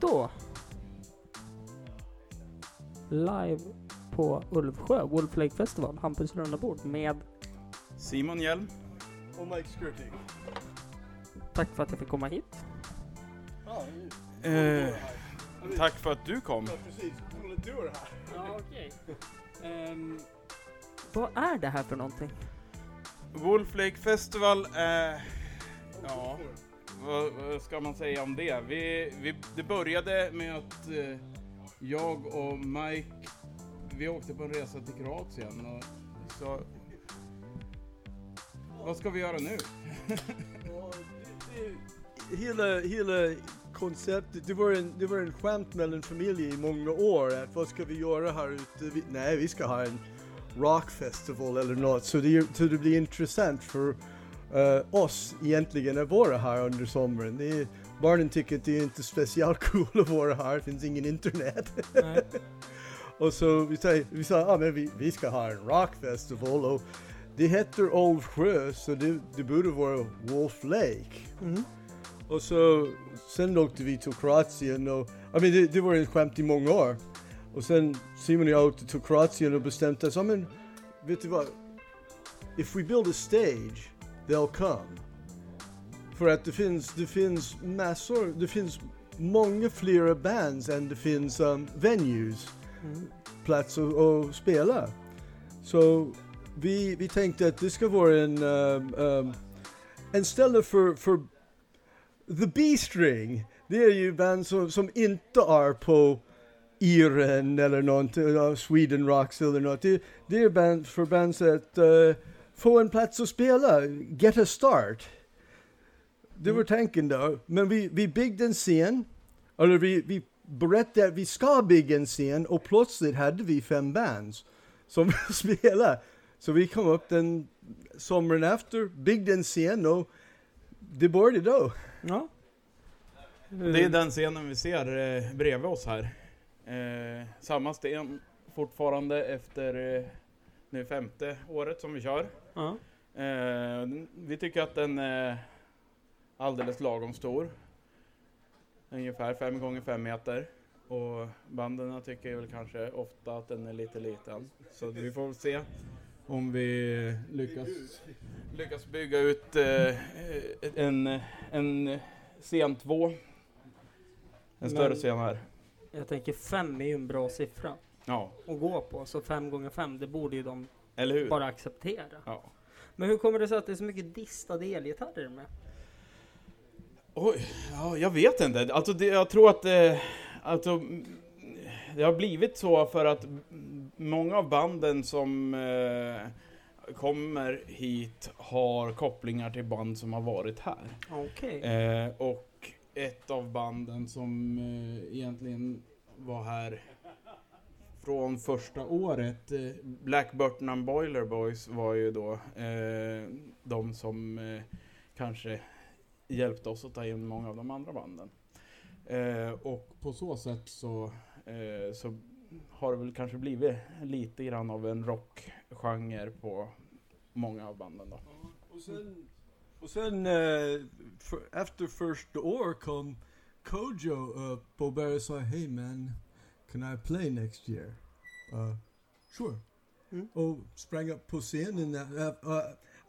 då. Live på Ulvsjö, Wolf Lake Festival, Hampus runda bord med Simon Hjelm. Och Mike Skirting. Tack för att jag fick komma hit. Ja, Eh, tack för att du kom. Ja, precis. Roligt du är här. Ja, okej. Ehm, vad är det här för någonting? Wolf Lake Festival är... Ja, vad, vad ska man säga om det? Vi, vi, det började med att eh, jag och Mike, vi åkte på en resa till Kroatien och så... Vad ska vi göra nu? Hela, hela konceptet, det var, en, det var en skämt mellan familjer i många år. Att vad ska vi göra här ute? Vi, nej, vi ska ha en rockfestival eller något. Så det, så det blir intressant för eh, oss egentligen att vara här under sommaren. Är, barnen tycker att det är inte speciellt cool att vara här, det finns ingen internet. Och så vi sa, vi sa ah, men vi, vi ska ha en rockfestival och det heter Old Sjö så det, det borde vara Wolf Lake. Mm. Och så sen åkte vi till Kroatien och I mean, det, det var en skämt i många år. Och sen Simon och jag åkte till Kroatien och bestämde oss, men vet du vad? If we build a stage, they'll come. För att det finns, det finns massor, det finns många fler bands än det finns um, venues Mm. plats att, att spela. Så vi, vi tänkte att det ska vara en, um, um, en ställe för, för The B-string. Det är ju band som, som inte är på Iren eller någonting, uh, Sweden Rocks eller något. Det, det är band för bands att uh, få en plats att spela, get a start. Det var tanken då. Men vi, vi byggde en scen, eller vi, vi berättade att vi ska bygga en scen och plötsligt hade vi fem bands som spelade. Så vi kom upp den sommaren efter, byggde en scen och det började då. Ja. Det är den scenen vi ser eh, bredvid oss här. Eh, samma sten fortfarande efter eh, nu femte året som vi kör. Ja. Eh, vi tycker att den är alldeles lagom stor. Ungefär 5 gånger 5 meter. Och banden tycker väl kanske ofta att den är lite liten. Så vi får se om vi lyckas, lyckas bygga ut eh, en, en scen 2. En större Men- scen här. Jag tänker fem är ju en bra siffra Ja, att gå på, så fem gånger fem, det borde ju de eller hur? bara acceptera. Ja. Men hur kommer det sig att det är så mycket distade elgitarrer med? Oj, ja, jag vet inte. Alltså, det, jag tror att det, alltså, det har blivit så för att många av banden som eh, kommer hit har kopplingar till band som har varit här. Okej. Eh, och ett av banden som eh, egentligen var här från första året, eh, Black Burton and Boiler Boys var ju då eh, de som eh, kanske hjälpte oss att ta in många av de andra banden. Eh, och på så sätt så, eh, så har det väl kanske blivit lite grann av en rockgenre på många av banden då. Och sen, och sen eh, för, efter första år kom Kojo upp och började säga hej man, can I play next year? Uh, sure. Mm. Och sprang upp på scenen. Uh, uh,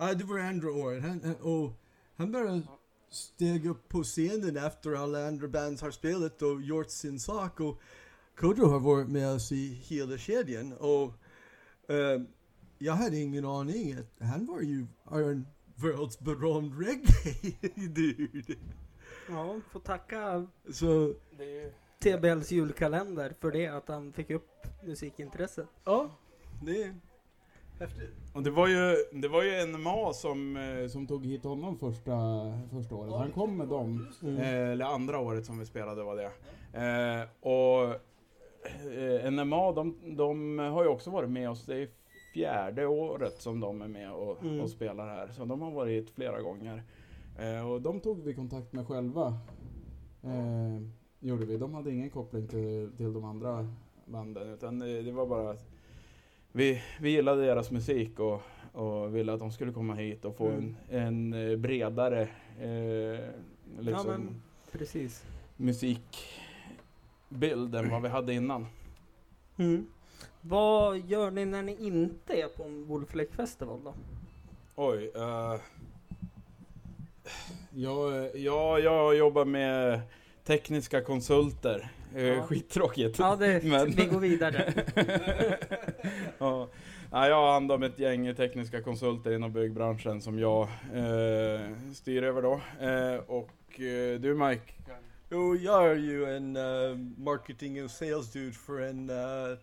uh, det var andra året. Han, uh, och han bara steg upp på scenen efter alla andra bands har spelat och gjort sin sak. Och Kojo har varit med oss i hela kedjan. Och eh, jag hade ingen aning att han var ju en världsberömd reggae-dude. Ja, får tacka Så, TBLs julkalender för det, att han fick upp musikintresset. ja, det är häftigt. Och det var ju, det var ju NMA som, eh, som tog hit honom första, första året. Han kom med dem. Eh, eller andra året som vi spelade var det. Eh, och eh, NMA, de, de har ju också varit med oss. Det är fjärde året som de är med och, Mm. och spelar här. Så de har varit hit flera gånger. Eh, och de tog vi kontakt med själva. Eh, gjorde vi. De hade ingen koppling till, till de andra banden. Utan det, det var bara att vi, vi gillade deras musik och, och ville att de skulle komma hit och få Mm. en, en eh, bredare eh, liksom, Ja, men precis. musik bild än vad vi hade innan. Mm. Vad gör ni när ni inte är på en Wolf Lake Festival då? Oj. Uh, jag, jag, jag jobbar med tekniska konsulter. Ja. Skittråkigt. Ja, det, Men- vi går vidare. ja. Ja, jag har hand om ett gäng tekniska konsulter inom byggbranschen som jag eh, styr över då. Eh, och eh, du Mike? Jo, jag är ju en eh, marketing och sales dude för en uh,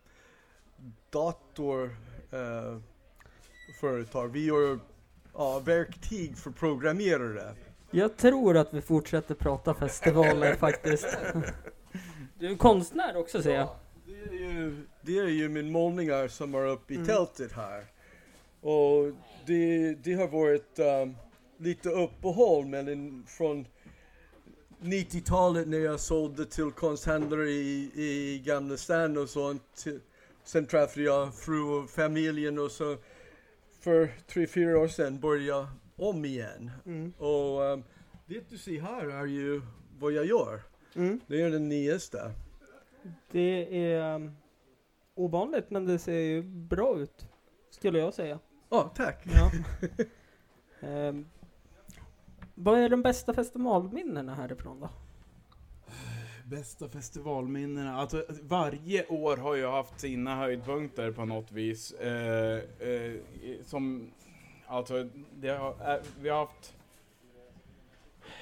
dator eh, företag. Vi gör ja, verktyg för programmerare. Jag tror att vi fortsätter prata festivaler faktiskt. Du är konstnär också ser jag. Det är ju, det är ju min målningar som är uppe i Mm. tältet här. Och det, det har varit um, lite uppehåll men från 90-talet när jag sålde till konsthandlare i, i Gamla stan och sånt. Sen träffade jag fru och familjen och så för tre, fyra år sedan började jag om igen. Mm. Och um, det du ser här är ju vad jag gör. Mm. Det är den nyaste. Det är um, ovanligt men det ser ju bra ut. Skulle jag säga. Ja, tack. Ja. Ehm, vad är de bästa festivalminnena härifrån då? Bästa festivalminnena? Alltså, varje år har ju haft sina höjdpunkter på något vis. Eh, eh, som, alltså, det har, äh, vi har haft...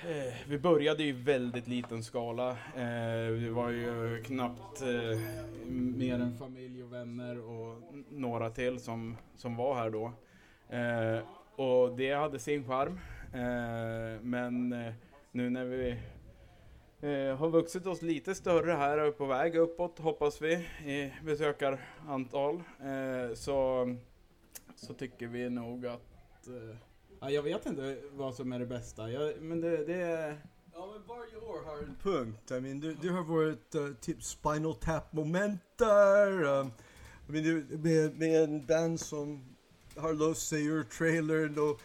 Eh, vi började i väldigt liten skala. Eh, vi var ju knappt eh, mer än familj och vänner och några till som, som var här då. Och det hade sin charm. Men nu när vi har vuxit oss lite större här och är på väg uppåt hoppas vi i besökarantal. Så, så tycker vi nog att... Eh, ja, jag vet inte vad som är det bästa. Jag, men det, det är... Ja men varje år har en punkt. I mean, det, det har varit uh, typ Spinal Tap moment där. Um, I mean, med, med en band som har löst sig ur trailern och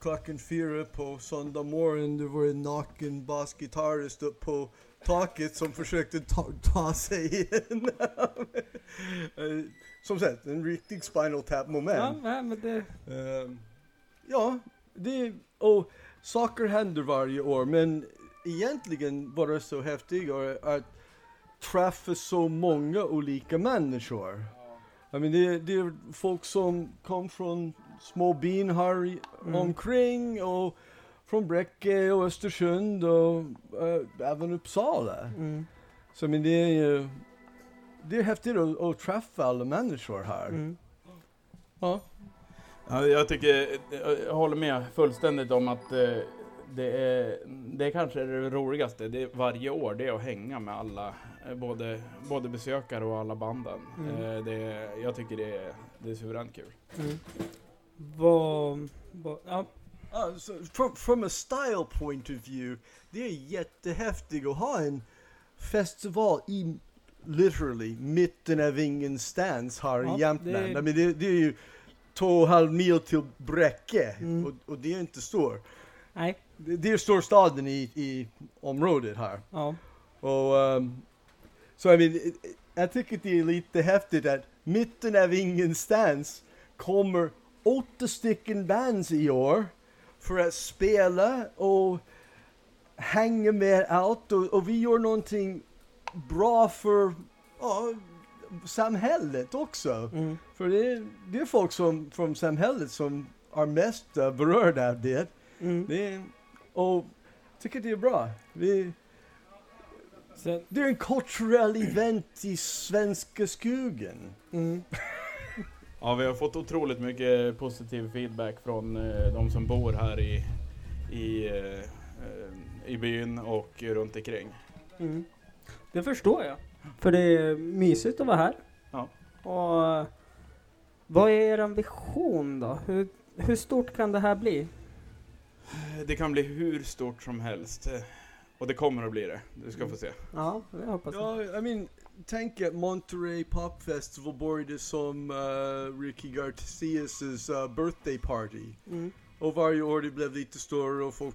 klockan fyra på söndag morgon det var en naken basgitarrist upp på taket som försökte ta, ta sig in. Eh, som sagt, en riktig Spinal Tap moment. Ja, men det, Ehm, ja, det, och saker händer varje år men egentligen var det så häftigt att träffa så många olika människor. I mean, det, det är folk som kom från små byn här i- Mm. omkring och från Bräcke och Östersund och eh, även Uppsala. mm, Så men det är ju det är häftigt att, att träffa alla människor här. mm. Ja. Ja, jag tycker, jag håller med fullständigt om att eh, det är, det är kanske det roligaste det är varje år, det är att hänga med alla, eh, både, både besökare och alla banden. Mm. Eh, det jag tycker det är, det är suveränt kul. Mm. Vad, vad, ja, Uh, so from, from a style point of view, det är jättehäftigt att ha en festival i literally mitten av ingenstans här Ja, i Jämtland. det- I mean, det, det är ju två och en halv mil till Bräcke Mm. och, och det är inte stor. nej, Det, det är storstaden i, i området här. ja. Och um, så I mean, jag tycker det är lite häftigt att mitten av ingenstans kommer åtta stycken bands i år för att spela och hänga med allt och, och vi gör någonting bra för ja, samhället också. Mm. För det är, det är folk som, från samhället som är mest uh, berörda av det. Mm. det är, och tycker det är bra. Vi, Så, det är en kulturell event i svenska skogen. mm. Ja, vi har fått otroligt mycket positiv feedback från eh, de som bor här i, i, eh, eh, i byn och runt omkring. Mm. Det förstår jag. För det är mysigt att vara här. Ja. Och vad är er vision då? Hur, hur stort kan det här bli? Det kan bli hur stort som helst. Och det kommer att bli det. Du ska få se. Ja, det hoppas jag. Ja, I mean, tänk att Monterey Pop Festival började som uh, Ricky Garcias uh, birthday party. Mm. Och varje år det blev lite större och folk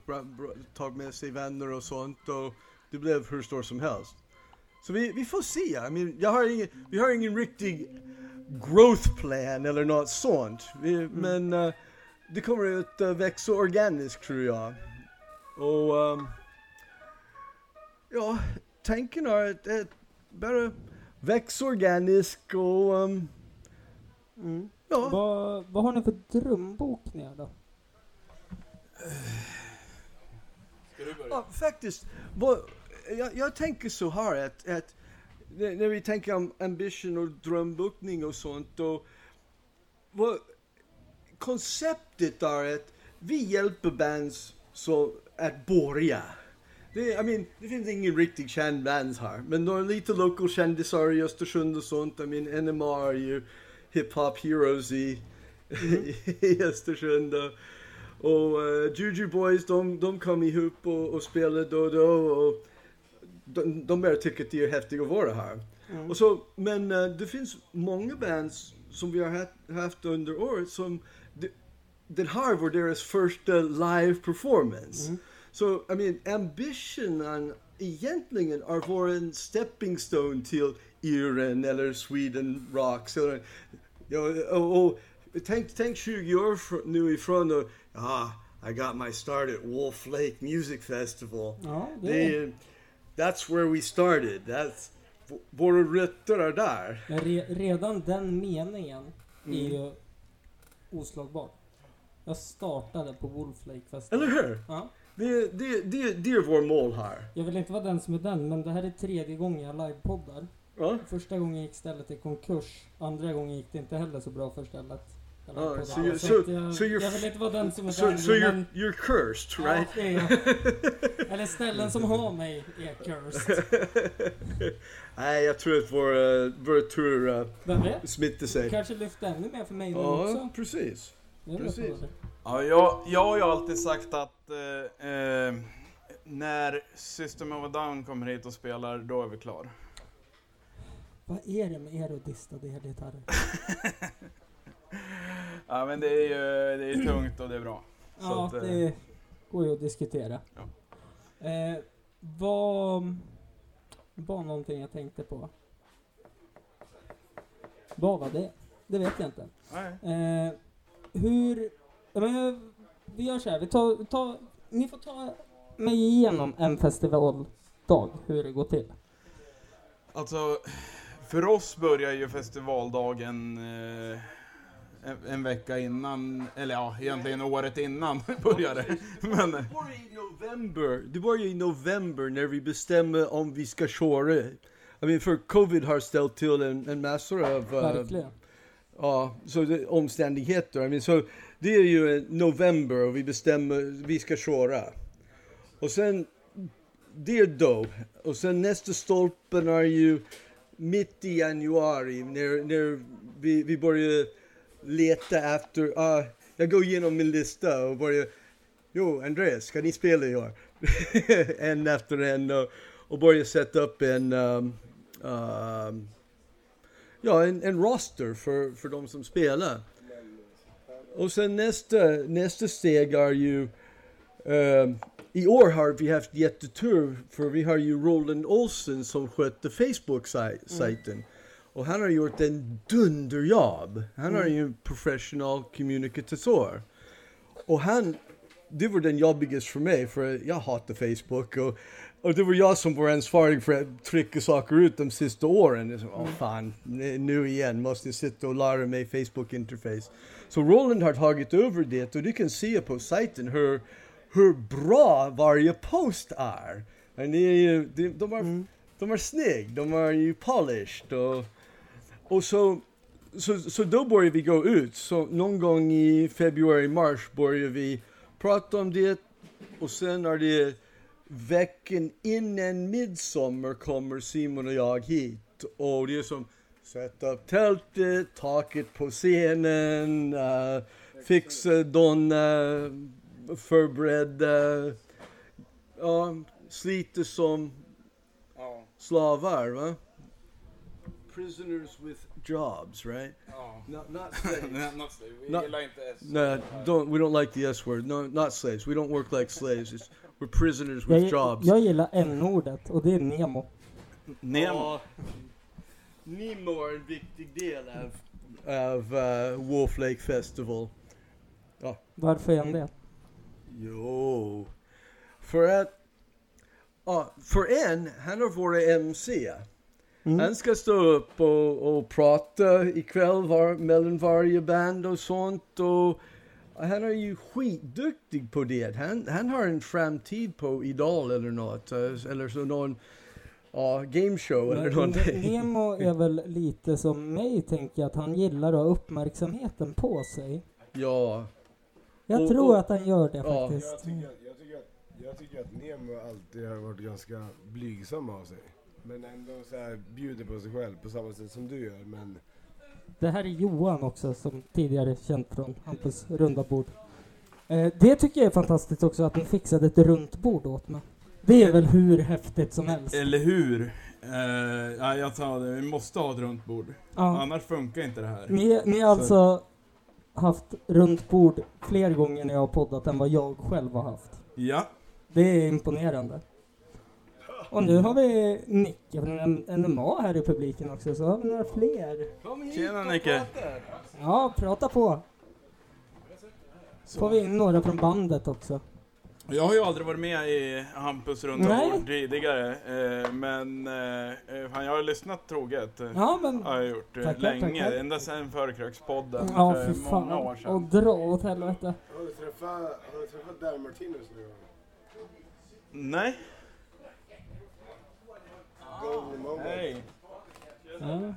tog med sig vänner och sånt och det blev hur stort som helst. Så vi, vi får se. I mean, jag har ingen, vi har ingen riktig growth plan eller något sånt. Vi, Men eh, det kommer att uh, växa organiskt tror jag. Och ehm, ja, tanken är att, att bara växa organiskt och ehm, Mm. ja. Vad, vad har ni för drömbokningar då? Ska du börja? Ja, faktiskt. Vad, jag, jag tänker så här att, att när vi tänker om ambition och drömbokning och sånt då, vad, konceptet är att vi hjälper bands så att börja. Det, I mean, det finns ingen riktigt känd bands här, men några lite local kändisar i Östersund och sånt. I mean, NMR är ju hip-hop heroes i, i Östersund. Och, och uh, Juju Boys, de, de kom ihop och, och spelade då och då. Och de, de tycka att det är häftigt att vara här. Och så, men eh, det finns många bands som vi har haft, under året som det, den här var deras första live performance. Så, I mean, ambitionen egentligen är vår stepping stone till Iren eller Sweden Rocks. Eller, ja, och, och, tänk, tänk 20 år nu ifrån och, ah, I got my start at Wolf Lake Music Festival. Ja, det Det är, that's where we started. That's, våra rötter är där. Re, redan den meningen är Mm. ju oslagbar. Jag startade på Wolf Lake Festival. Eller hur? Ja. Det, det, det, det är vår mål här. Jag vill inte vara den som är den, men det här är tredje gången jag livepoddar. Ja. Första gången gick stället i konkurs. Andra gången gick det inte heller så bra för stället. You- so- att jag, so you're jag vill inte vara den som är So, so you're, you're cursed, right? Ja, det är jag. Eller ställen som har mig är cursed. Nej, jag tror att vår, uh, vår tur uh, smittar sig. Kanske lyfter ännu mer för mig nu Ja, också. precis. Precis. Ja, jag, jag har ju alltid sagt att eh, eh, när System of a Down kommer hit och spelar, då är vi klar. Vad är det med er och distade elgitarrer? Ja, men det är ju det är tungt och det är bra. Ja, att, eh, det går ju att diskutera. Ja. Eh, vad var någonting jag tänkte på? Vad var det? Det vet jag inte. nej. Eh, hur... Ja, men, vi gör så här, vi tar, tar, ni får ta mig igenom en festivaldag, hur det går till. Alltså, för oss börjar ju festivaldagen eh, en, en vecka innan, eller ja, egentligen året innan börjar det. Men, Det var i november. Det var ju i november när vi bestämde om vi ska köra. I mean, för covid har ställt till en, en massor av uh, Verkligen. ja, så det, omständigheter. I mean, så det är ju november och vi bestämmer vi ska köra. Och sen, det är då. Och sen nästa stolpen är ju mitt i januari när, när vi, vi börjar leta efter, ah, jag går igenom min lista och börjar Jo, Andreas, ska ni spela i år? en efter en och, och börja sätta upp en, um, um, ja, en, en roster för, för de som spelar. Och sen nästa, nästa steg är ju, um, i år har vi haft jättetur för vi har ju Roland Olsen som skötte Facebook-sajten. Och han har gjort en dunderjobb. Han är ju en professional kommunikatör. Och han, det var den jobbigaste för mig för jag hatar Facebook och, och det var jag som var ansvarig för att trycka saker ut de sista åren. Jag sa, Åh fan, nu igen måste jag sitta och lära mig Facebook interface. Så Roland har tagit över det och du kan se på sajten hur, hur bra varje post är. Men det är ju, de, de, är, de är snygg, de är ju polished och, och så så, så då börjar vi gå ut. Så någon gång i februari, mars börjar vi prata om det. Och sen är det veckan innan midsommar kommer Simon och jag hit. Och det är som sätta upp tältet, taket på scenen, uh, fixa donna, förbereda, ja, slita som slavar va? Prisoners with jobs, right? ja. Not, not slaves. Not slave. Vi Not- gillar inte S. no, don't. We don't like the S word. No, not slaves. We don't work like slaves. It's, we're prisoners Jag, with jobs. jag gillar n-ordet och det är Nemo. Nemo. Ja. Nemo är en viktig del av, av uh, Wolf Lake Festival. Varför är han det? Jo, för att ja, för en, han har varit MC. Mm. Han ska stå upp och, och prata ikväll var, mellan varje band och sånt. Och han är ju skitduktig på det. Han, han har en framtid på Idol eller något. eh, Eller så någon ja, gameshow eller någonting. Nemo är väl lite som mig, tänker jag, att han gillar att ha uppmärksamheten på sig. Ja, Jag Och- tror och- att han gör det ja. faktiskt. Jag tycker, jag, tycker att, jag tycker att Nemo alltid har varit ganska blygsam av sig. Men ändå så här bjuder på sig själv på samma sätt som du gör. Men Det här är Johan också, som tidigare känt från Hampus runda bord. Eh, det tycker jag är fantastiskt också, att ni fixade ett runt bord åt mig. Det är väl hur häftigt som helst. Eller hur? Eh, ja, jag sa det, vi måste ha ett runt bord. Ja. Annars funkar inte det här. Ni, ni har alltså haft runt bord fler gånger när jag har poddat än vad jag själv har haft. Ja. Det är imponerande. Och nu har vi Nicke från NMA här i publiken också, så har vi några fler. Kom hit Tjena, Nicke. Ja, prata på. Får vi in några från bandet också. Jag har ju aldrig varit med i Hampus runda bord tidigare. Eh, men eh, eh, fan, jag har lyssnat troget. Ja, men... Har jag gjort eh, Tackar, länge. tackar. Ända sedan Förkrökspodden Ja, för fy många år sedan. Och dra åt helvete. har du träffat, har du träffat Dan Martinus nu? Nej. Hej. Ja.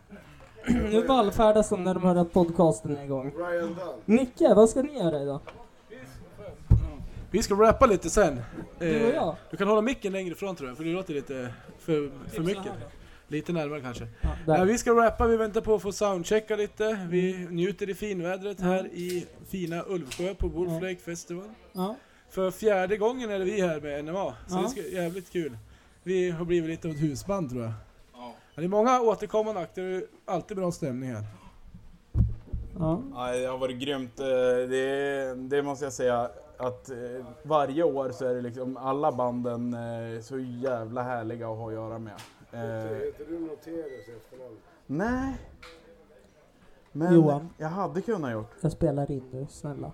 Nu vallfärdas de när de hör att podcasten är igång. Nicke, vad ska ni göra idag? Vi ska rappa lite sen. Du och Eh, jag? Du kan hålla micken längre ifrån tror jag, för det låter lite för, för mycket. Lite närmare kanske. Ja, vi ska rappa, vi väntar på att få soundchecka lite. Vi njuter i finvädret här i fina Ulvsjö på Wolf. Lake Festival. Ja. För fjärde gången är det vi här med NMA, så Ja. det ska jävligt kul. Vi har blivit lite av ett husband tror jag. Ja. Det är många återkommande akter, alltid bra stämning här. Ja. Ja, det har varit grymt. Eh, Det, det måste jag säga att eh, varje år så är det liksom alla banden eh, så jävla härliga att ha att göra med. Heter du Noterius efternamn? Nej. Men Johan. jag hade kunnat gjort. Jag spelar in nu, snälla.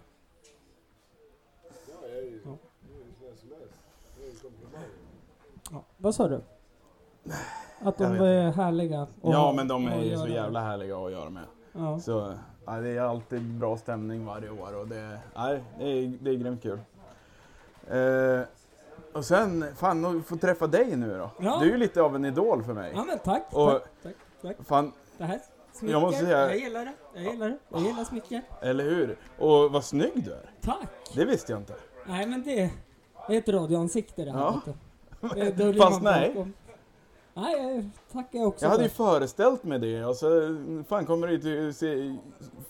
Ja, jag är ju Ja. det är ju snäll som helst. Det är en komplimang. Ja. Vad sa du? Att de är härliga? Ja, men de är ju så jävla härliga att göra med. Ja. Så ja, det är alltid bra stämning varje år och det, nej, det, är, det är grymt kul. Eh, och sen, fan att få träffa dig nu då. Ja. Du är ju lite av en idol för mig. ja, men tack. Och- tack, tack, tack. Fan, Det här smicker. Jag måste säga- Jag gillar det. Jag gillar det. Jag gillar smicker. eller hur? Och vad snygg du är. Tack. Det visste jag inte. Nej, men det är ett radioansikte det här. Ja. Fast man nej. bakom. Nej, jag tackar också Jag hade ju för. föreställt mig det och så fan kommer det ju se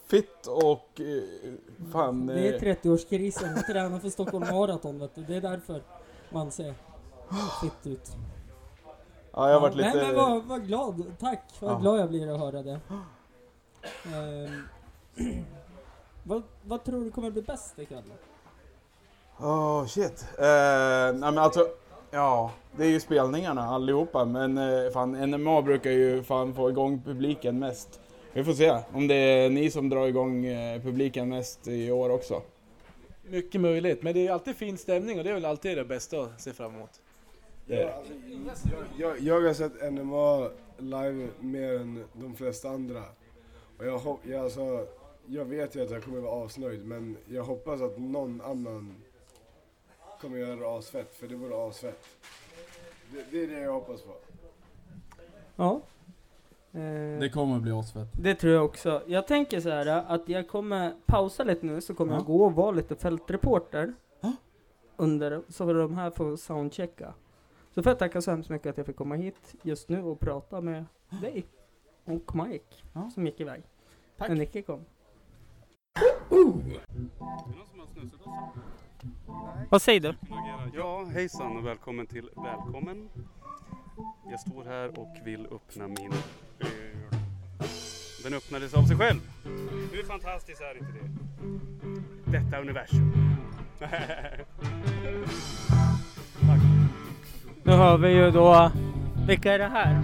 fitt och eh, fan... Det är eh, 30-årskrisen. Jag tränar för Stockholm Marathon, vet du. Det är därför man ser fitt ut. Ja, jag har varit lite... Nej, men vad, vad glad. Tack. Vad Ja. glad jag blir att höra det. Ehm, vad, vad tror du kommer bli bäst ikväll? Åh shit. Eh, nej men alltså, ja. Det är ju spelningarna allihopa men eh, fan NMA brukar ju fan få igång publiken mest. Vi får se om det är ni som drar igång eh, publiken mest i år också. Mycket möjligt, men det är alltid fin stämning och det är väl alltid det bästa att se fram emot. Ja, alltså, jag, jag, jag har sett NMA live mer än de flesta andra. Och jag, hop- jag, alltså, jag vet ju att jag kommer vara asnöjd men jag hoppas att någon annan kommer göra det asfett, för det vore asfett. Det, det är det jag hoppas på. Ja. Eh, kommer bli asfett. Det tror jag också. Jag tänker så här att jag kommer pausa lite nu så kommer Ja. jag gå och vara lite fältreporter. Ja. Under, så får de här få soundchecka. Så får jag tacka så hemskt mycket att jag fick komma hit just nu och prata med dig. Och Mike. Ja. Som gick iväg. Tack. När Nicke kom. Vad säger du? Ja, hejsan och välkommen till Välkommen. Jag står här och vill öppna min öl. Den öppnades av sig själv. Hur fantastiskt är inte det? Detta universum. Tack. Nu hör vi ju då, vilka är det här? Eh,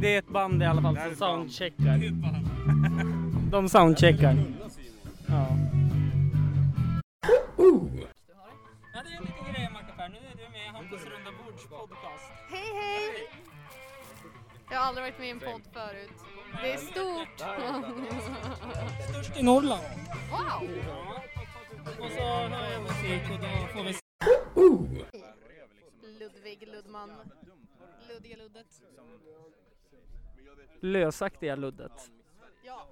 det är ett band i alla fall som soundcheckar. De soundcheckar. Ja. Ja, det är en liten grej Macka Nu är du med i Hampus runda bords podcast. Hej hej! Jag har aldrig varit med i en podd förut. Det är stort! Störst i Norrland. Wow! Och så hör jag musik och då får vi Ludvig Ludman. Luddiga Luddet. lösaktiga luddet. Ja,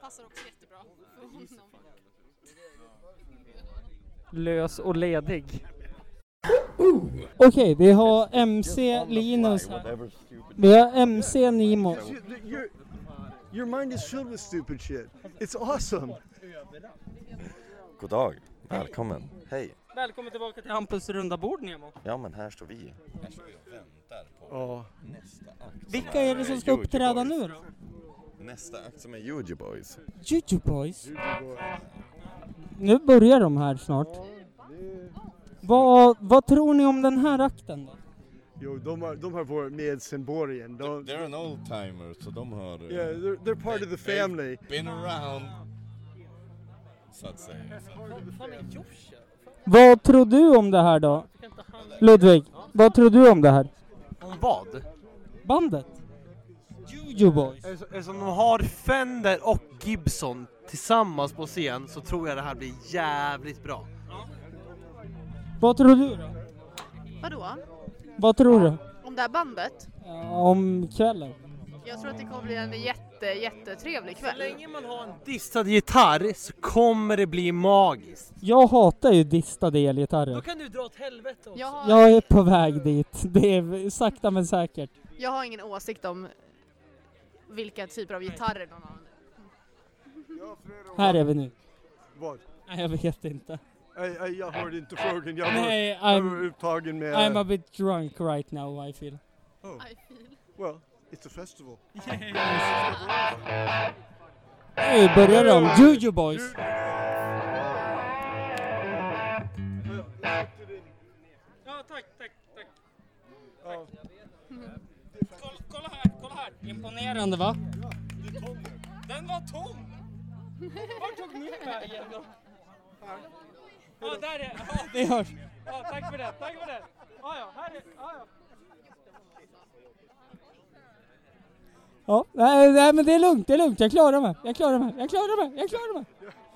passar också jättebra för honom. Lös och ledig. Okej, vi har MC Linus här. Vi har MC Nimo. You- Your, mind is filled with stupid shit. It's awesome. God dag, välkommen. Hej. Välkommen tillbaka till Hampus runda bord Nemo. Ja men här står vi. Ja. Vilka är det som ska uppträda nu då? Nästa akt som är Juju Boys. Juju Boys. Nu börjar de här snart. Vad, vad tror ni om den här akten då? Jo, de har, de har varit med sen början. De, They're an old timer så de har eh, yeah, they're, they're part of the family. been around. Så att säga. Vad tror du om det här då? Ludvig, vad tror du om det här? Om vad? Bandet? Juju Boys. Eftersom eftersom de har Fender och Gibson tillsammans på scen så tror jag det här blir jävligt bra. Vad tror du då? Vadå? Vad tror du? Om det här bandet? Ja, om kvällen? Jag tror att det kommer bli en jätte, jättetrevlig Så kväll. länge man har en distad gitarr så kommer det bli magiskt. Jag hatar ju distade Då elgitarrer. kan du dra åt helvete också. Jag har, Jag är på väg dit. Det är sakta men säkert. jag har ingen åsikt om vilka typer av gitarrer de använder. Här är vi nu. Vad? Nej, jag vet inte. Nej, jag hörde inte frågan. Jag var, Nej, jag var upptagen med... I'm a bit drunk right now I feel. oh, I feel. well, it's a festival. Nu börjar de. Juju Boys. Ja, tack, tack, tack. Ja. Kolla, kolla här, kolla här. Imponerande va? Den var tom! Vart tog min vägen då? Ja, där är ja, det hörs. Ja, tack för det, tack för det. Ja, ja, här är, ja, ja. Ja, nej, nej men det är lugnt, det är lugnt. Jag klarar mig, jag klarar mig, jag klarar mig, jag klarar mig.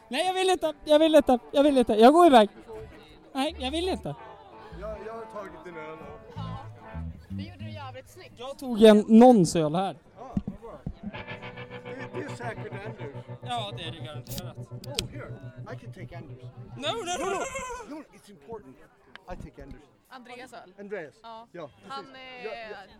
Nej, jag vill inte, jag vill inte, jag vill inte. Jag går iväg. Nej, jag vill inte. Jag, jag har tagit en öl. Jävligt snyggt. Jag tog en nonsöl här. Ja, vad bra. Det, det är säkert Anders. Ja, det är det garanterat. Oh, here. I can take Anders. No, no, No, no, no, no. no, it's important. I take Anders. Andreas öl. Andreas. Ja. Ja, Han, eh, Ja,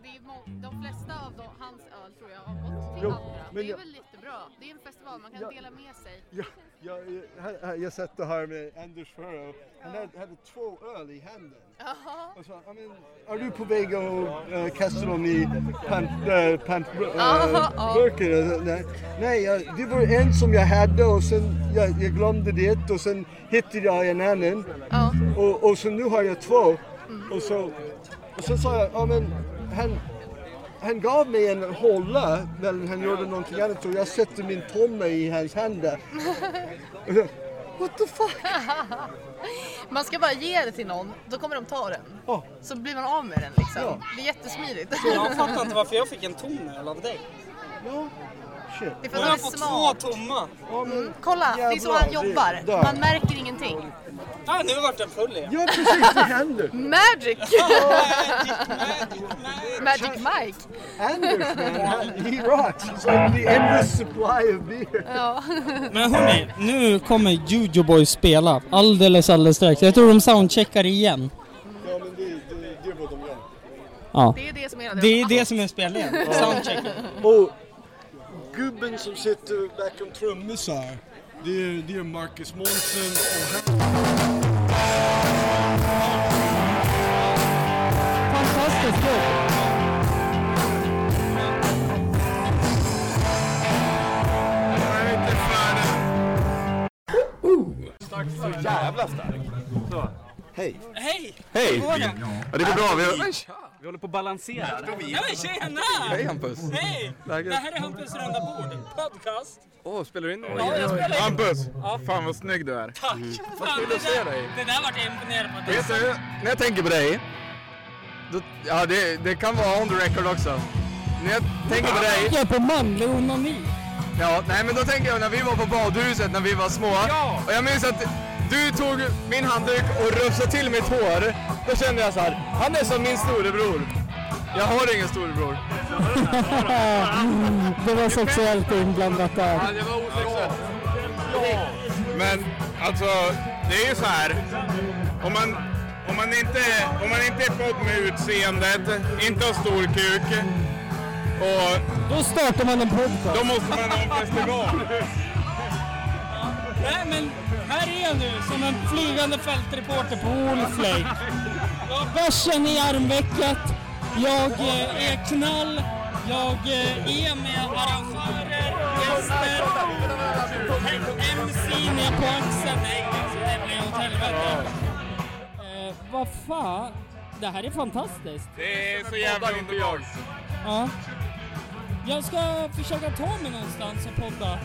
det är de flesta av de, hans öl tror jag har gått till Jo, andra. men Det är jag- väl jättebra. Det är en festival, man kan Ja. dela med sig. Ja, jag, jag, jag, jag satt här med Anders förra och han hade, hade två öl i handen. Jaha. Och så, I mean, är du på väg att äh, kasta dem i pant, äh, pant, Aha, ja. äh, burken? Nej, nej jag, det var en som jag hade och sen jag, jag glömde det och sen hittade jag en annan. Och, och så nu har jag två. Och, så, och så sa jag, ja men han, han gav mig en hålla men han gjorde någonting annat och jag sätter min tumme i hans händer. What the fuck? Man ska bara ge det till någon, då kommer de ta den. Ja. Så blir man av med den liksom. Ja. Det är jättesmidigt. Jag fattar inte varför jag fick en tom öl av dig. Ja, shit. Det är för Jag att har de är fått smart. två tomma. Ja, men, Kolla, det är så han jobbar. Man märker ingenting. Ah, nu vart den full igen. ja precis, det händer. Magic! Magic Mike. Anders man, he rocks. It's like the endless supply of beer. Ja. Men hörni, nu kommer Juju Boys spela alldeles, alldeles strax. Jag tror de soundcheckar igen. Ja men det, det, det är vad de gör. Ja. Det är det som är Det är det som är spelningen. Soundchecken. Och gubben som sitter bakom trummisar, det är, det är Marcus Månsson och. Fantastiskt jobb. Jävla stark. Hej. Hej! Hej! Ja, det går bra. Vi har, Vi håller på att balansera. Nej men tjena! Hej Hampus! Hej! Det här är Hampus runda bord, podcast. Åh, spelar du in nu? Ja, jag spelar in. Hampus! Ja. Fan vad snygg du är. Tack! Vad Fan, kul det, att se där, dig. det där vart jag imponerad på. Vet du, när jag tänker på dig, då, ja det, det kan vara on the record också. När jag tänker på dig... Jag på manlig onani. Ja, nej men då tänker jag när vi var på badhuset när vi var små. Och jag minns att du tog min handduk och rufsade till mitt hår. Då kände jag så här, han är som min storebror. Jag har ingen storebror. det var sexuellt inblandat där. Ja, det var osexuellt. Men alltså, det är ju så här. Om man, om man, inte, om man inte är född med utseendet, inte har stor kuk och... Då startar man en podcast. Då måste man ha en festival. Nej men här är jag nu som en flygande fältreporter på Wolflake. Jag har bärsen i armvecket. Jag eh, är knall. Jag eh, är med arrangörer, gäster. MC'n är på axeln. Nej, alltså, det blir åt helvete. Eh, vad fan? Det här är fantastiskt. Det är så jävla underbart. Ja. Jag ska försöka ta mig någonstans och podda.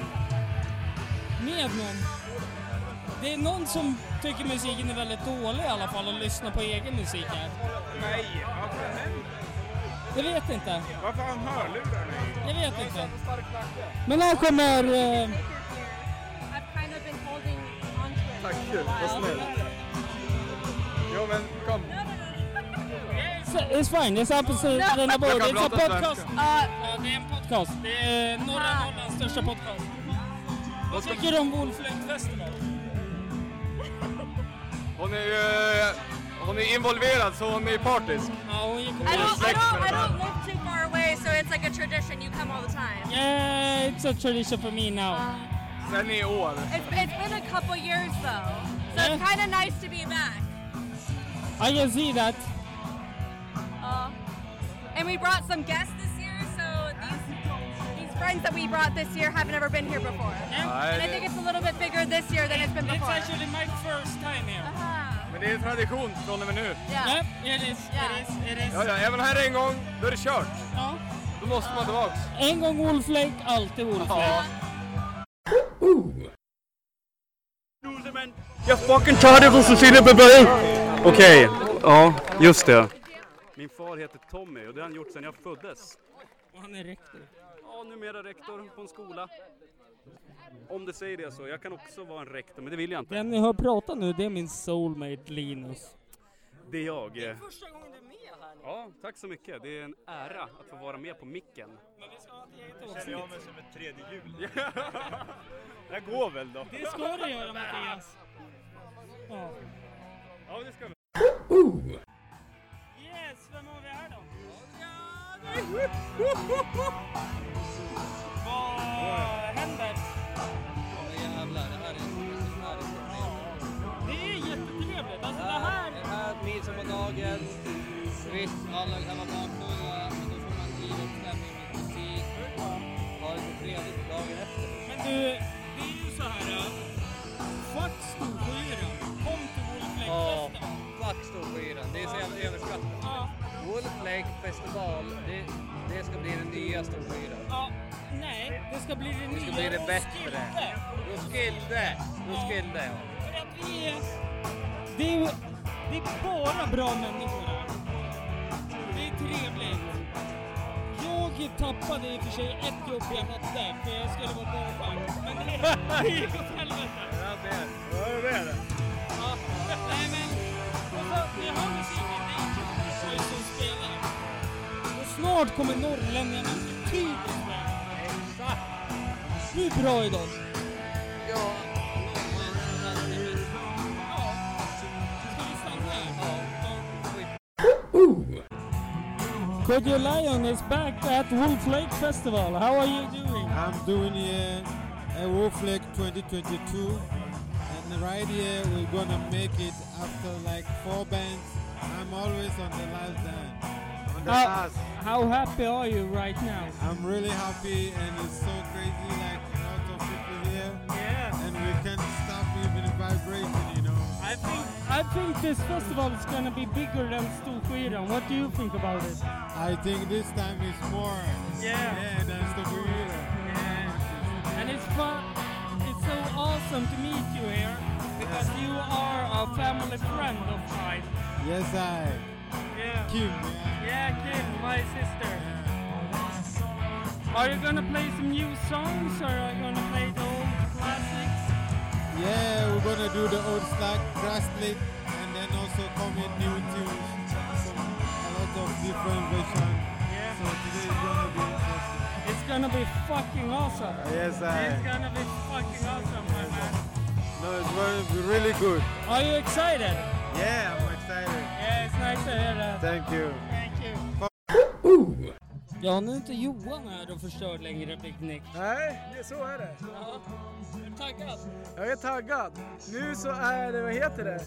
Med någon. Det är någon som tycker musiken är väldigt dålig i alla fall och lyssnar på egen musik här. Nej, vad fan händer? Jag vet inte. Vad fan hörlurar ni? Jag vet inte. Men här kommer... Eh, Tack, vad snällt. Jo men kom. it's- it's fine, it's Jag Runda kan Bord. It's a podcast. svenska. Ja, det är en podcast. Det är norra Norrlands största podcast. Vad tycker du om Wolflake Festival? Hon är ju... Hon är involverad så hon är partisk. Ja, hon gick I don't, I don't, I don't live too far away, so it's like a tradition. You come all the time. Yeah, it's a tradition for me now. Sen i år. It's, it's been a couple years though, so it's kind of nice to be back. I can see that. Uh, and we brought some guests friends that we brought this year haven't ever been here before. And I think it's a little bit bigger this year than it's been It's before. actually my first time here. Men det är tradition från och med nu. Yeah. Yep, it is, it is, it is. Ja, ja, är man här en gång, då är det kört. Ja. Då måste man tillbaks. En gång Wolflake, alltid Wolflake. Jag fucking tar det från Cecilia Bebel! Okej, ja just det. Min far heter Tommy och det har han gjort sedan jag föddes. Och han är rektor. Ja, numera rektor på en skola. Om det säger det så. Jag kan också vara en rektor, men det vill jag inte. Den ni hör prata nu, det är min soulmate Linus. Det är jag. Det är första gången du är med här. Ja, tack så mycket. Det är en ära att få vara med på micken. Men vi ska ha ett eget Känner jag avsnitt. mig som ett tredje hjul. Jag går väl då. Det ska du göra Mattias. Ja. Ja, det ska vi. Yes, vem har vi här då? midsommardagen. Visst, alla kan vara bakfulla, men då får man i upp stämning med musik. Ha det så trevligt dagen efter. Men du, det är ju så här. Fuck Storsjöyran. Kom till Wolf Lake Ja, fuck Storsjöyran. Det är så jävla överskattat. Ja. Wolf Lake festival, det, det ska bli den nya Storsjöyran. Ja, nej, det ska bli det Det ska nya bli det bättre. Roskilde. Roskilde! Roskilde, ja. För att vi är... Det är, det är bara bra människor här. Det är trevligt. Jag tappade i och för sig ett jobb jag hade, för jag skulle vara målvakt. Men det, det gick åt helvete. Ja, det är Ja, det är det. Ja, nej men... Vi har musiken, det är som spelar. Och snart kommer norrlänningarna typiskt bra. Exakt. Du är bra idag. Kodjo Lion is back at Wolf Lake Festival. How are you doing? I'm doing here at Wolf Lake 2022 and right here we're gonna make it after like four bands. I'm always on the last band. On the How, last. how happy are you right now? I'm really happy and it's so crazy like think I I think this festival is gonna be bigger than Storskyran. What do you think about it? I think this time is more. Yeah. Yeah, than Stockholm. And it's fun. It's so awesome to meet you here because you are a family friend of mine. Yes, I. Yeah. Kim, yeah. Yeah, Kim, my sister. Are you gonna play some new songs or are you gonna play the old classics? Yeah, we're gonna do the old slack, Grasslit, and then also come in new tunes. Some, a lot of different versions. Yeah. So today is gonna be interesting. It's gonna be fucking awesome. Yes, I. It's gonna be fucking awesome, my man. No, it's to be really good. Are you excited? Yeah, I'm excited. Yeah, it's nice to hear that. Thank you. Ja, nu är inte Johan här och förstör längre picknick. Nej, det, så är det. Ja. Är du taggad? Jag är taggad. Nu så är det, vad heter det?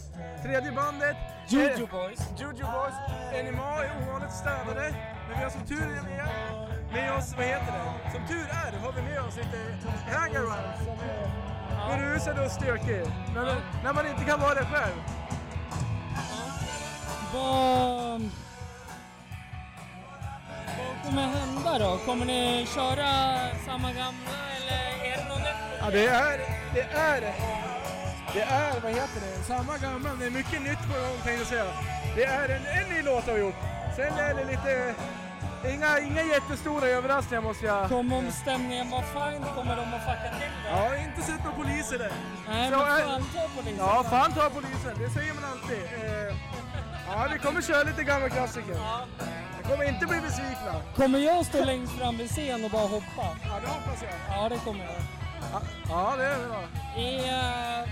Tredje bandet. Juju Boys. Juju Boys. NMA är ovanligt städade. Men vi har som tur är med, med oss, vad heter det? Som tur är har vi med oss lite hangaround som är berusad och stökig. När, när man inte kan vara det själv. Vad kommer hända då? Kommer ni köra samma gamla eller är det något nytt? Ja, det är, det är, det är, vad heter det, samma gamla, det är mycket nytt på gång tänkte jag säga. Det är en, en ny låt har vi gjort. Sen är det lite, inga, inga jättestora överraskningar måste jag... Kommer om stämningen var fin kommer de att fucka till det? Ja, inte sett några poliser där. Nej, Så men fan ta polisen. Ja, fan ta polisen, det säger man alltid. Eh, ja, vi kommer köra lite gamla klassiker. Vi kommer inte bli besvikna. Kommer jag stå längst fram vid scen och bara hoppa? Ja, det hoppas jag. Ja, det kommer jag. Ja, det är det bra. Är uh,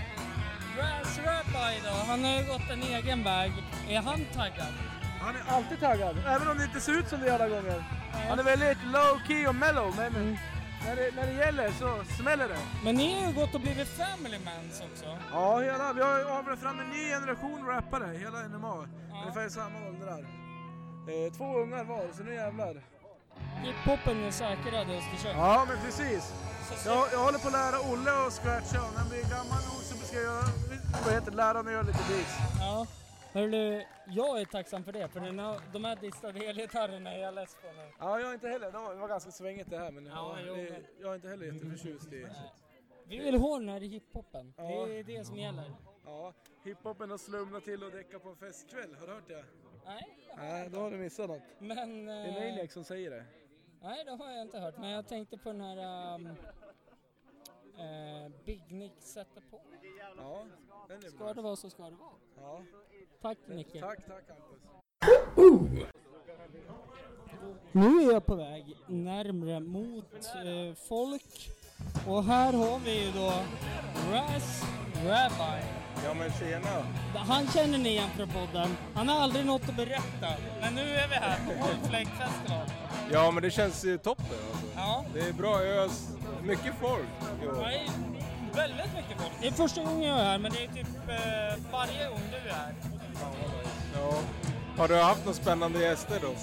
Raz Rabbi då? Han har ju gått en egen väg. Är han taggad? Han är alltid taggad, även om det inte ser ut som det alla gånger. Han är väldigt low key och mellow, men Mm. när, det, när det gäller så smäller det. Men ni har ju gått och blivit family mans också. Ja, hela, vi har ju avlat fram en ny generation rappare, hela NMA. Ungefär i samma åldrar. Eh, två ungar var, så nu jävlar. Hiphopen är säkrad i Östersund. Ja, men precis. Jag, jag håller på att lära Olle att scratcha och när han blir gammal nog så ska jag göra, vad heter lära honom att göra lite beats. Ja. Hörru, jag är tacksam för det, för den här, de här distade elgitarrerna är jag less på nu. Ja, jag är inte heller, det var, det var ganska svängigt det här men Ja, ja, jo, det, men- jag är inte heller jätteförtjust i... Vi vill ha den här i hiphopen. Ja. Det är det som gäller. Ja, hiphopen har slumnat till och däckat på en festkväll, har du hört det? Nej. Nej, då har du missat något. Men... Det är eh, Maniac som säger det. Nej, det har jag inte hört. Men jag tänkte på den här... Um, eh, Big Nick sätter på. Ja, den är Ska bra. det vara så ska det vara. Ja. Tack Nicke. Tack, tack Hampus. Nu är jag på väg närmre mot eh, folk. Och här har vi ju då Raz Rabbi. Ja men tjena. Han känner ni igen från podden. Han har aldrig något att berätta. Men nu är vi här på Wolflake Festival. Ja men det känns ju toppen alltså. Ja. Det är bra ös, mycket folk. Jo. Är väldigt mycket folk. Det är första gången jag är här, men det är typ eh, varje gång du är här. Ja. Har du haft några spännande gäster då?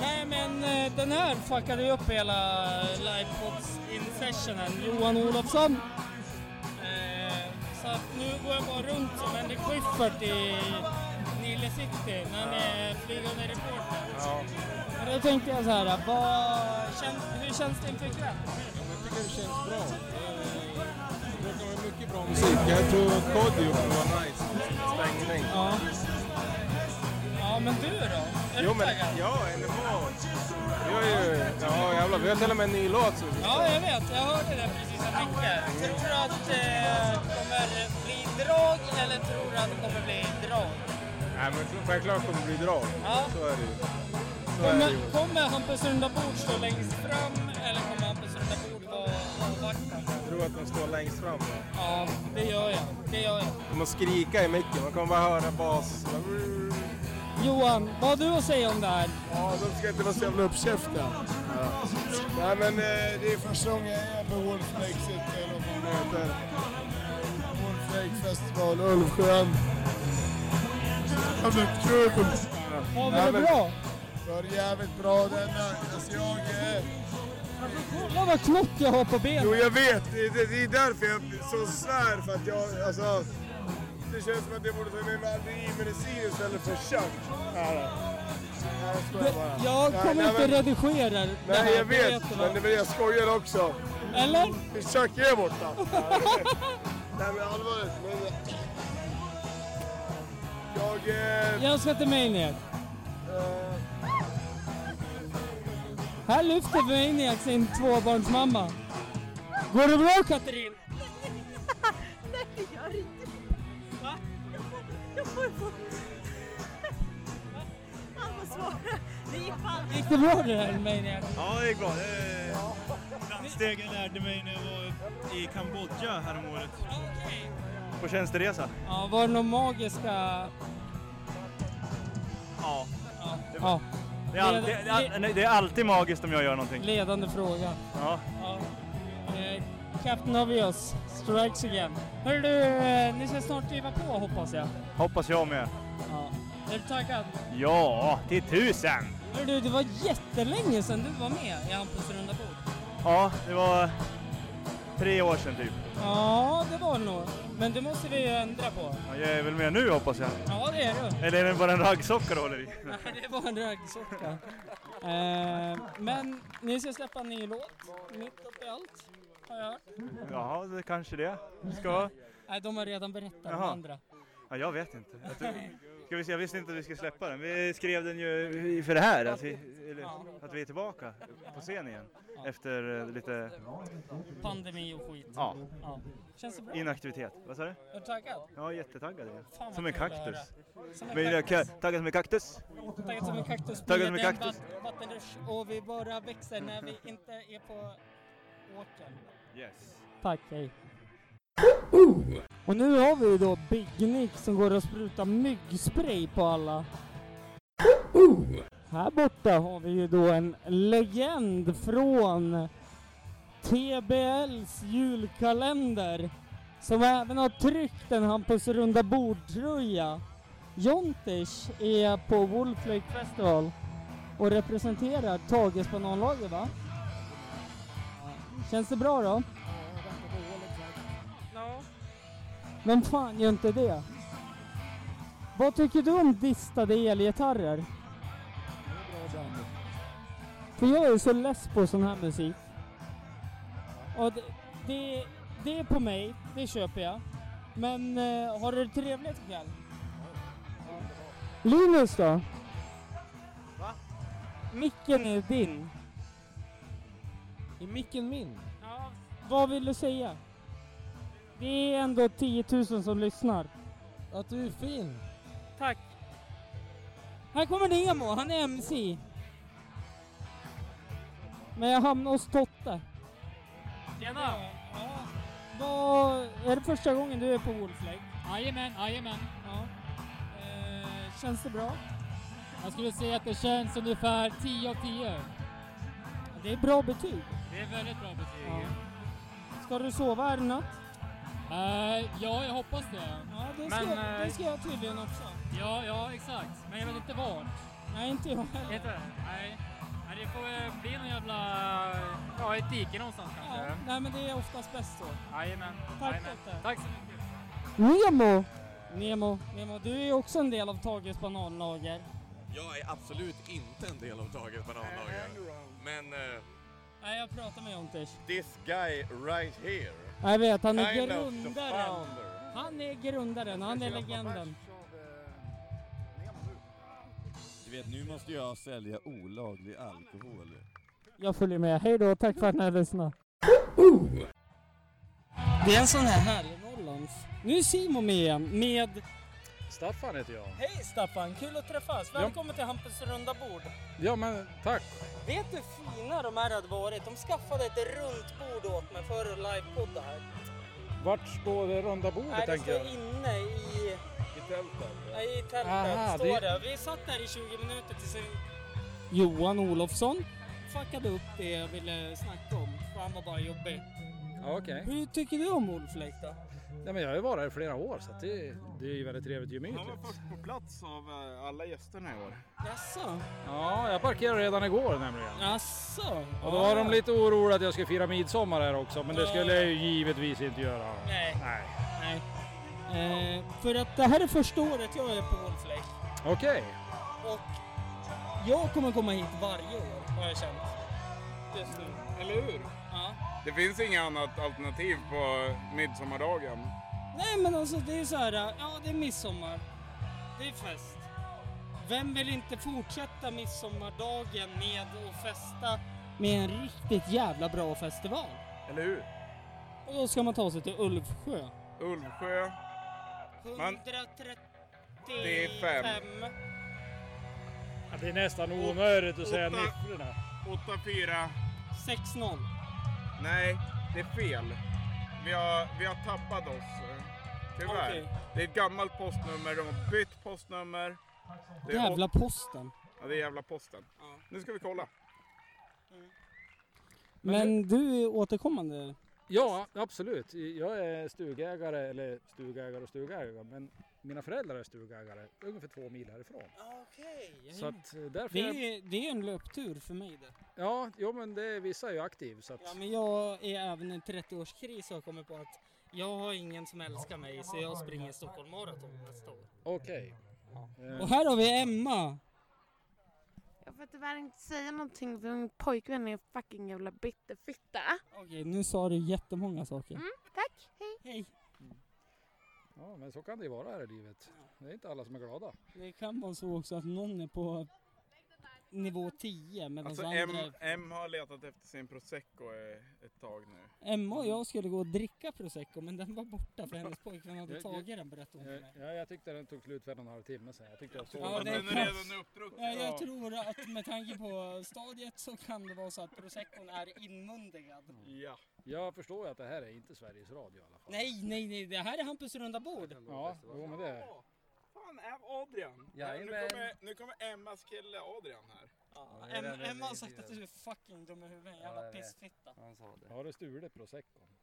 Nej, men eh, den här fuckade ju upp hela livepods in sessionen. Johan Olofsson. Eh, så att nu går jag bara runt som Henrik Schyffert i Nile City när han är flygande reporter. Ja. Och då tänkte jag så här, vad känns, hur känns det inför ikväll? Jag tycker det känns bra. Det brukar vara mycket bra musik. Jag tror Kodjo var nice. Sprängning. Ja. Ja, men du då? Är Jo men, ja NMA. Vi har ju, ja jävlar, vi har till och med en ny låt. Vi Ja, jag vet. Jag hörde det precis av Micke. Tror du att det kommer bli drag eller tror du att det kommer bli drag? Nej men självklart kommer det bli drag. Ja. Så är det ju. Kommer, kommer Hampus Rundabord stå längst fram eller kommer Hampus Rundabord vara avvaktande? Jag tror att de står längst fram. va? Ja, det gör jag. Det gör jag. De måste skrika i micken, man kommer bara höra bas. Johan, vad har du att säga om det här? Ja, de ska inte vara så jävla uppkäftiga. Nej men eh, det är första gången jag är på Wolflake City eller vad det heter. Wolflake Festival, Ulvsjön. Jävligt kul! Ja, men det bra. Det var jävligt bra denna. Alltså jag... Kolla vad knott jag har på benen. jo jag vet, det, det, det är därför jag så svär för att jag, alltså... Det känns som att jag borde ta med mig allergimedicin istället för kött. Nej, nej. Nej, jag bara. Jag Nej, kommer nej, inte men- redigera det Nej, här, jag vet. Men det det jag skojar också. Eller? Chuck är borta. Nej men allvarligt. Men... Jag... Eh, Jag ska till Maniac. Här lyfter Maniac sin tvåbarnsmamma. Går det bra Katrin? Svara. Det gick fan... Gick det bra det här Maniac? Ja, det gick bra. Det- Framsteg jag lärde mig när jag var i Kambodja häromåret. På tjänsteresa. Ja, var det några magiska... Ja. Det var- Det är, alltid, det, är, det är alltid magiskt om jag gör någonting. Ledande fråga. Ja. Ja. Eh, Captain Obvious, strikes again. Hörru du, eh, ni ska snart kliva på hoppas jag. Hoppas jag med. Är du taggad? Ja, till tusen! Hörru du, det var jättelänge sedan du var med i Hampus runda bord. Ja, det var tre år sedan typ. Ja, det var det nog. Men det måste vi ju ändra på. Ja, Jag är väl med nu hoppas jag. Ja, det är du. Eller är det bara en raggsocka du håller i? Nej, det var en raggsocka. Eh, men ni ska släppa en ny låt, mitt uppe i allt, har jag hört. Ja, det kanske det ska. Nej, de har redan berättat om Jaha. andra. Ja, jag vet inte. Jag, tror, vi se, jag visste inte att vi skulle släppa den. Vi skrev den ju för det här, att vi, att vi är tillbaka på scen igen. Efter eh, lite Pandemi och skit. Ja. ja. Känns det bra? inaktivitet. Vad sa du? Är du taggad? Ja, jättetaggad vad Som en kaktus. Som en jag kaktus. ka- Taggad som en kaktus. Taggad som en kaktus. Taggad som en kaktus. vatt- vattenrush och vi bara växer när vi inte är på åkern. Yes. Tack, hej. Och nu har vi då Big Nick som går och sprutar myggspray på alla. Här borta har vi ju då en legend från TBLs julkalender som även har tryckt en Hampus runda bord-tröja. Jontish är på Wolf Lake Festival och representerar Tages bananlager va? Känns det bra då? Vem fan gör inte det? Vad tycker du om distade elgitarrer? För jag är så less på sån här musik. Och det, det, det är på mig, det köper jag. Men eh, har du det trevligt ikväll? Linus då? Va? Micken är din. Är micken min? Ja. Vad vill du säga? Det är ändå 10 000 som lyssnar. Att du är fin. Tack. Här kommer Nemo, han är MC. Men jag hamnade hos Totte. Tjena! Ja. Vad, är det första gången du är på Wolf Lake? Jajamän, jajamän. Ja. Eh, känns det bra? Jag skulle säga att det känns ungefär 10 av 10. Det är bra betyg. Det är väldigt bra betyg. Ja. Ska du sova här i natt? Eh, ja, jag hoppas det. Ja, det Men, ska, eh, det ska jag tydligen också. Ja, ja, exakt. Men jag vet inte vart. Nej, inte jag heller. Inte? Nej. Nej, det får eh, bli någon jävla... Ja, ett dike någonstans kanske. Ja, nej men det är oftast bäst så. Jajamän. Tack. Totte. Tack så mycket. Nemo! Nemo, Nemo, du är också en del av Tages bananlager. Jag är absolut inte en del av Tages bananlager. Men uh, Nej, jag pratar med Jontish. this guy right here. Jag vet, han är kind of the grundaren. founder. Han är grundaren, han är legenden. Du vet, nu måste jag sälja olaglig alkohol. Jag följer med. Hej då, tack för att ni har lyssnat. Det är en sån här härlig Norrlands. Nu är Simon med igen med... Staffan heter jag. Hej Staffan, kul att träffas. Välkommen till Hampus runda bord. Ja men tack. Vet du hur fina de här hade varit? De skaffade ett runt bord åt mig för att livepodda här. Vart står det runda bordet Nej, det tänker står jag? inne i... I tältet? Nej, i tältet Aha, står det- det. Vi satt där i 20 minuter tills Johan Olofsson fuckade upp det jag ville snacka om. För han var bara jobbig. Ja, Okej. Hur tycker du om Wolf Lake då? Ja, men jag har ju varit här i flera år så att det, det är ju väldigt trevligt och Han var gemytligt. först på plats av eh, alla gästerna i år. Jaså? Ja, jag parkerade redan igår nämligen. Jaså? Och då var de lite oroliga att jag skulle fira midsommar här också, men det skulle jag ju givetvis inte göra. Nej. Nej. Nej. Eh, för att det här är första året jag är på Wolflake. Okej. Och jag kommer komma hit varje år har jag känt. Just nu. Eller hur? Ja. Det finns inget annat alternativ på midsommardagen. Nej men alltså det är så här, ja det är midsommar. Det är fest. Vem vill inte fortsätta midsommardagen med att festa med en riktigt jävla bra festival? Eller hur? Och då ska man ta sig till Ulvsjö. Ulvsjö. Man- 135. Ja, det är nästan omöjligt att säga Åtta. siffrorna. 8-4. 6-0. Nej, det är fel. Vi har, vi har tappat oss. eh, Tyvärr. Okej. Det är ett gammalt postnummer, de har bytt postnummer. Det är Jävla posten. Ja, det är jävla posten. Nu ska vi kolla. Men du är återkommande? Ja, absolut. Jag är stugägare, eller stugägare och stugägare, men mina föräldrar är stugägare ungefär två mil härifrån. Okej. Så att eh, därför... Det är- är, det är en löptur för mig det. Ja, jo men det, är- vissa är ju aktiv så att... Ja, men jag är även i en 30-årskris och har kommit på att jag har ingen som älskar mig så jag springer Stockholm Marathon nästa år. Okej. Eh, Och här har vi Emma. Jag får tyvärr inte säga någonting för min pojkvän är fucking jävla bitterfitta. Okej, nu sa du jättemånga saker. Mm, tack, hej. Hej. Ja, men så kan det ju vara här i livet. Det är inte alla som är glada. Det kan vara så också att någon är på nivå 10 medan Alltså andra M, är... M har letat efter sin prosecco eh, ett tag nu. Emma och jag skulle gå och dricka prosecco men den var borta för hennes pojkvän hade Jag- tagit den berättade hon för mig. Ja, jag tyckte den tog slut för en och en halv timme sedan. Jag tyckte jag såg Ja, det Den är redan uppdrucken. Ja, jag tror att med tanke på stadiet så kan det vara så att proseccon är inmundigad. Ja. Jag förstår ju att det här är inte Sveriges Radio i alla fall. Nej, nej, nej, det här är Hampus runda bord. Ja, jo men det är Fan, är Adrian? Nu Jajamän. kommer, nu kommer Emmas kille Adrian här. Ja, Em- Emma har sagt att du är fucking dum i huvudet, jävla jag vet. pissfitta. Han sa det. Har du stulit proseccon?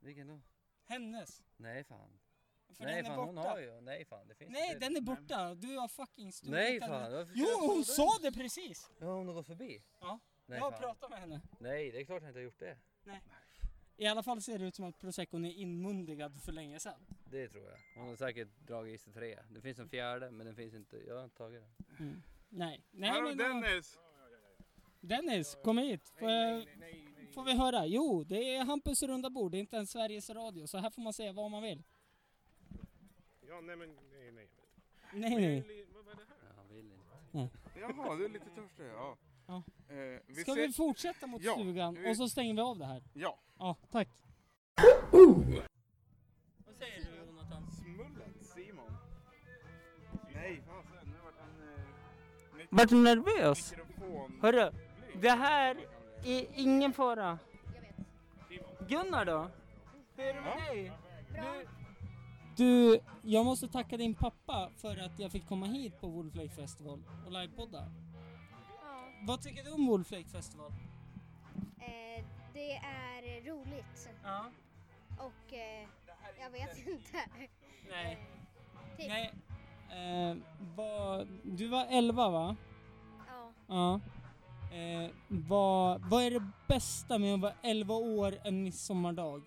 Vilken då? Hennes. Nej fan. För nej den är fan, hon borta. har ju. Nej fan, det finns Nej, inte. den är borta. Du har fucking stulit Nej den. fan. varför Jo, jag hon den? sa det precis. Ja, hon har gått förbi. Ja, Nej, jag har fan. pratat med henne. Nej, det är klart jag inte har gjort det. Nej. I alla fall ser det ut som att proseccon är inmundigad för länge sedan. Det tror jag. Hon har säkert dragit i sig tre. Det finns en fjärde, men den finns inte. Jag har inte tagit den. Mm. Nej. Nej Hallå men Dennis! Dennis, kom hit. Får, jag, får vi höra? Jo, det är Hampus runda bord. Det är inte ens Sveriges Radio. Så här får man säga vad man vill. Ja, nej men nej, nej. Nej, nej. Vad är det här? Ja, han vill inte. Nej. Jaha, du är lite törstig. Ja. Ja. Eh, vi Ska ser- vi fortsätta mot Ja, stugan vi- och så stänger vi av det här? Ja. Ja, tack. Uh! Vad säger du Jonathan? Smullen Simon. Nej, fasen. Nu vart han... Eh, Vart du nervös? Mikrofon. Hörru, det här är ingen fara. Gunnar då? Hur är det med dig? Du, du, jag måste tacka din pappa för att jag fick komma hit på Wolflake Festival och livepodda. Vad tycker du om Wolflake Festival? Eh, det är roligt. Ja. Och eh, jag vet inte. Nej. Typ. Nej. Eh, vad, du var 11 va? Ja. Ja. Eh, vad, vad är det bästa med att vara 11 år en midsommardag?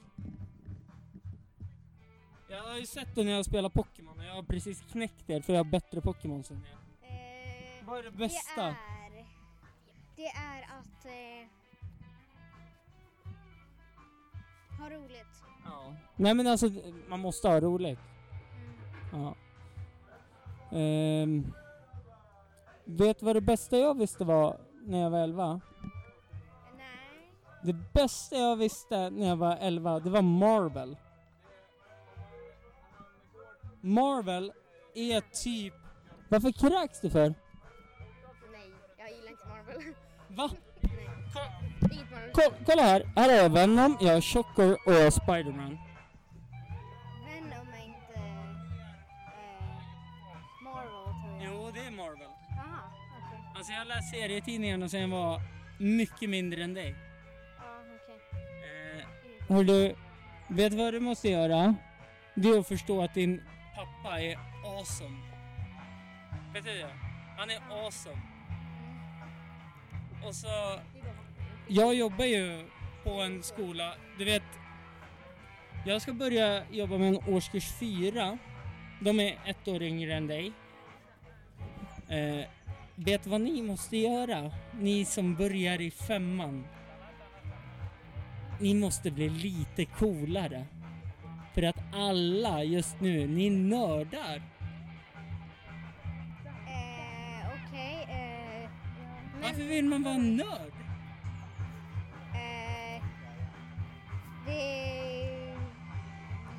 Jag har ju sett det när jag spelar Pokémon och jag har precis knäckt er för jag har bättre Pokémon än er. Eh, Vad är det bästa? Det är, det är att eh, ha roligt. Ja. Nej men alltså, man måste ha roligt. Ja. Ehm, vet du vad det bästa jag visste var när jag var 11? Nej. Det bästa jag visste när jag var 11, det var Marvel. Marvel är typ... Varför kräks du för? Va? Ko- kolla här, här har jag Venom, jag har Shocker och Spiderman. Venom är inte eh, Marvel tror jag. Jo, det är Marvel. Aha, okej. Alltså jag har läst serietidningarna sedan jag var mycket mindre än dig. Ja, okej. Eh, Hördu, vet du vad du måste göra? Det är att förstå att din pappa är awesome. Vet du det? Han är awesome. Och så... Jag jobbar ju på en skola, du vet... Jag ska börja jobba med en årskurs fyra. De är ett år yngre än dig. Eh, vet du vad ni måste göra? Ni som börjar i femman. Ni måste bli lite coolare. För att alla just nu, ni är nördar. Varför vill man vara nörd? eh, det,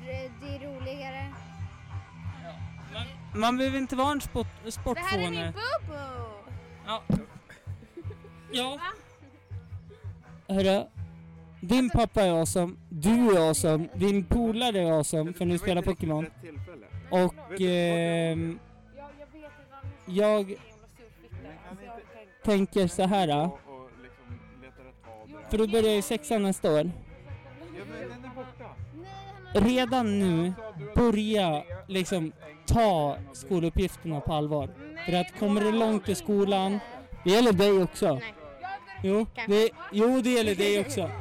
det, det är roligare. Man behöver inte vara en sport, Det här är sportfåne. min bobo! Ja. Ja. Hörru, din pappa är awesome, du är awesome, din polare är awesome för ni spelar Pokémon. Och ehm, jag tänker så här. då. För du börjar i sexan nästa år. Redan nu, börja liksom ta skoluppgifterna på allvar. För att kommer du långt i skolan, det gäller dig också. Jo, det, jo, det gäller dig också.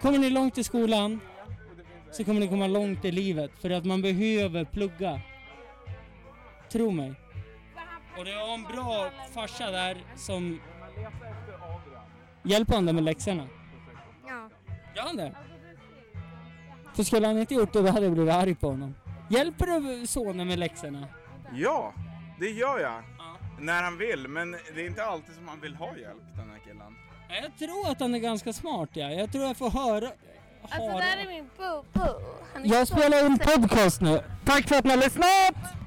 Kommer ni långt i skolan så kommer ni komma långt i livet för att man behöver plugga. Tro mig. Och det är en bra farsa där som hjälper honom med läxorna. Ja. Gör han det? För skulle han inte gjort det då hade jag blivit arg på honom. Hjälper du sonen med läxorna? Ja, det gör jag. När han vill, men det är inte alltid som han vill ha hjälp, den här killen. Ja, Jag tror att han är ganska smart ja. Jag tror jag får höra... Alltså där är min bobo. Han är Jag spelar in podcast nu. Tack för att ni har lyssnat!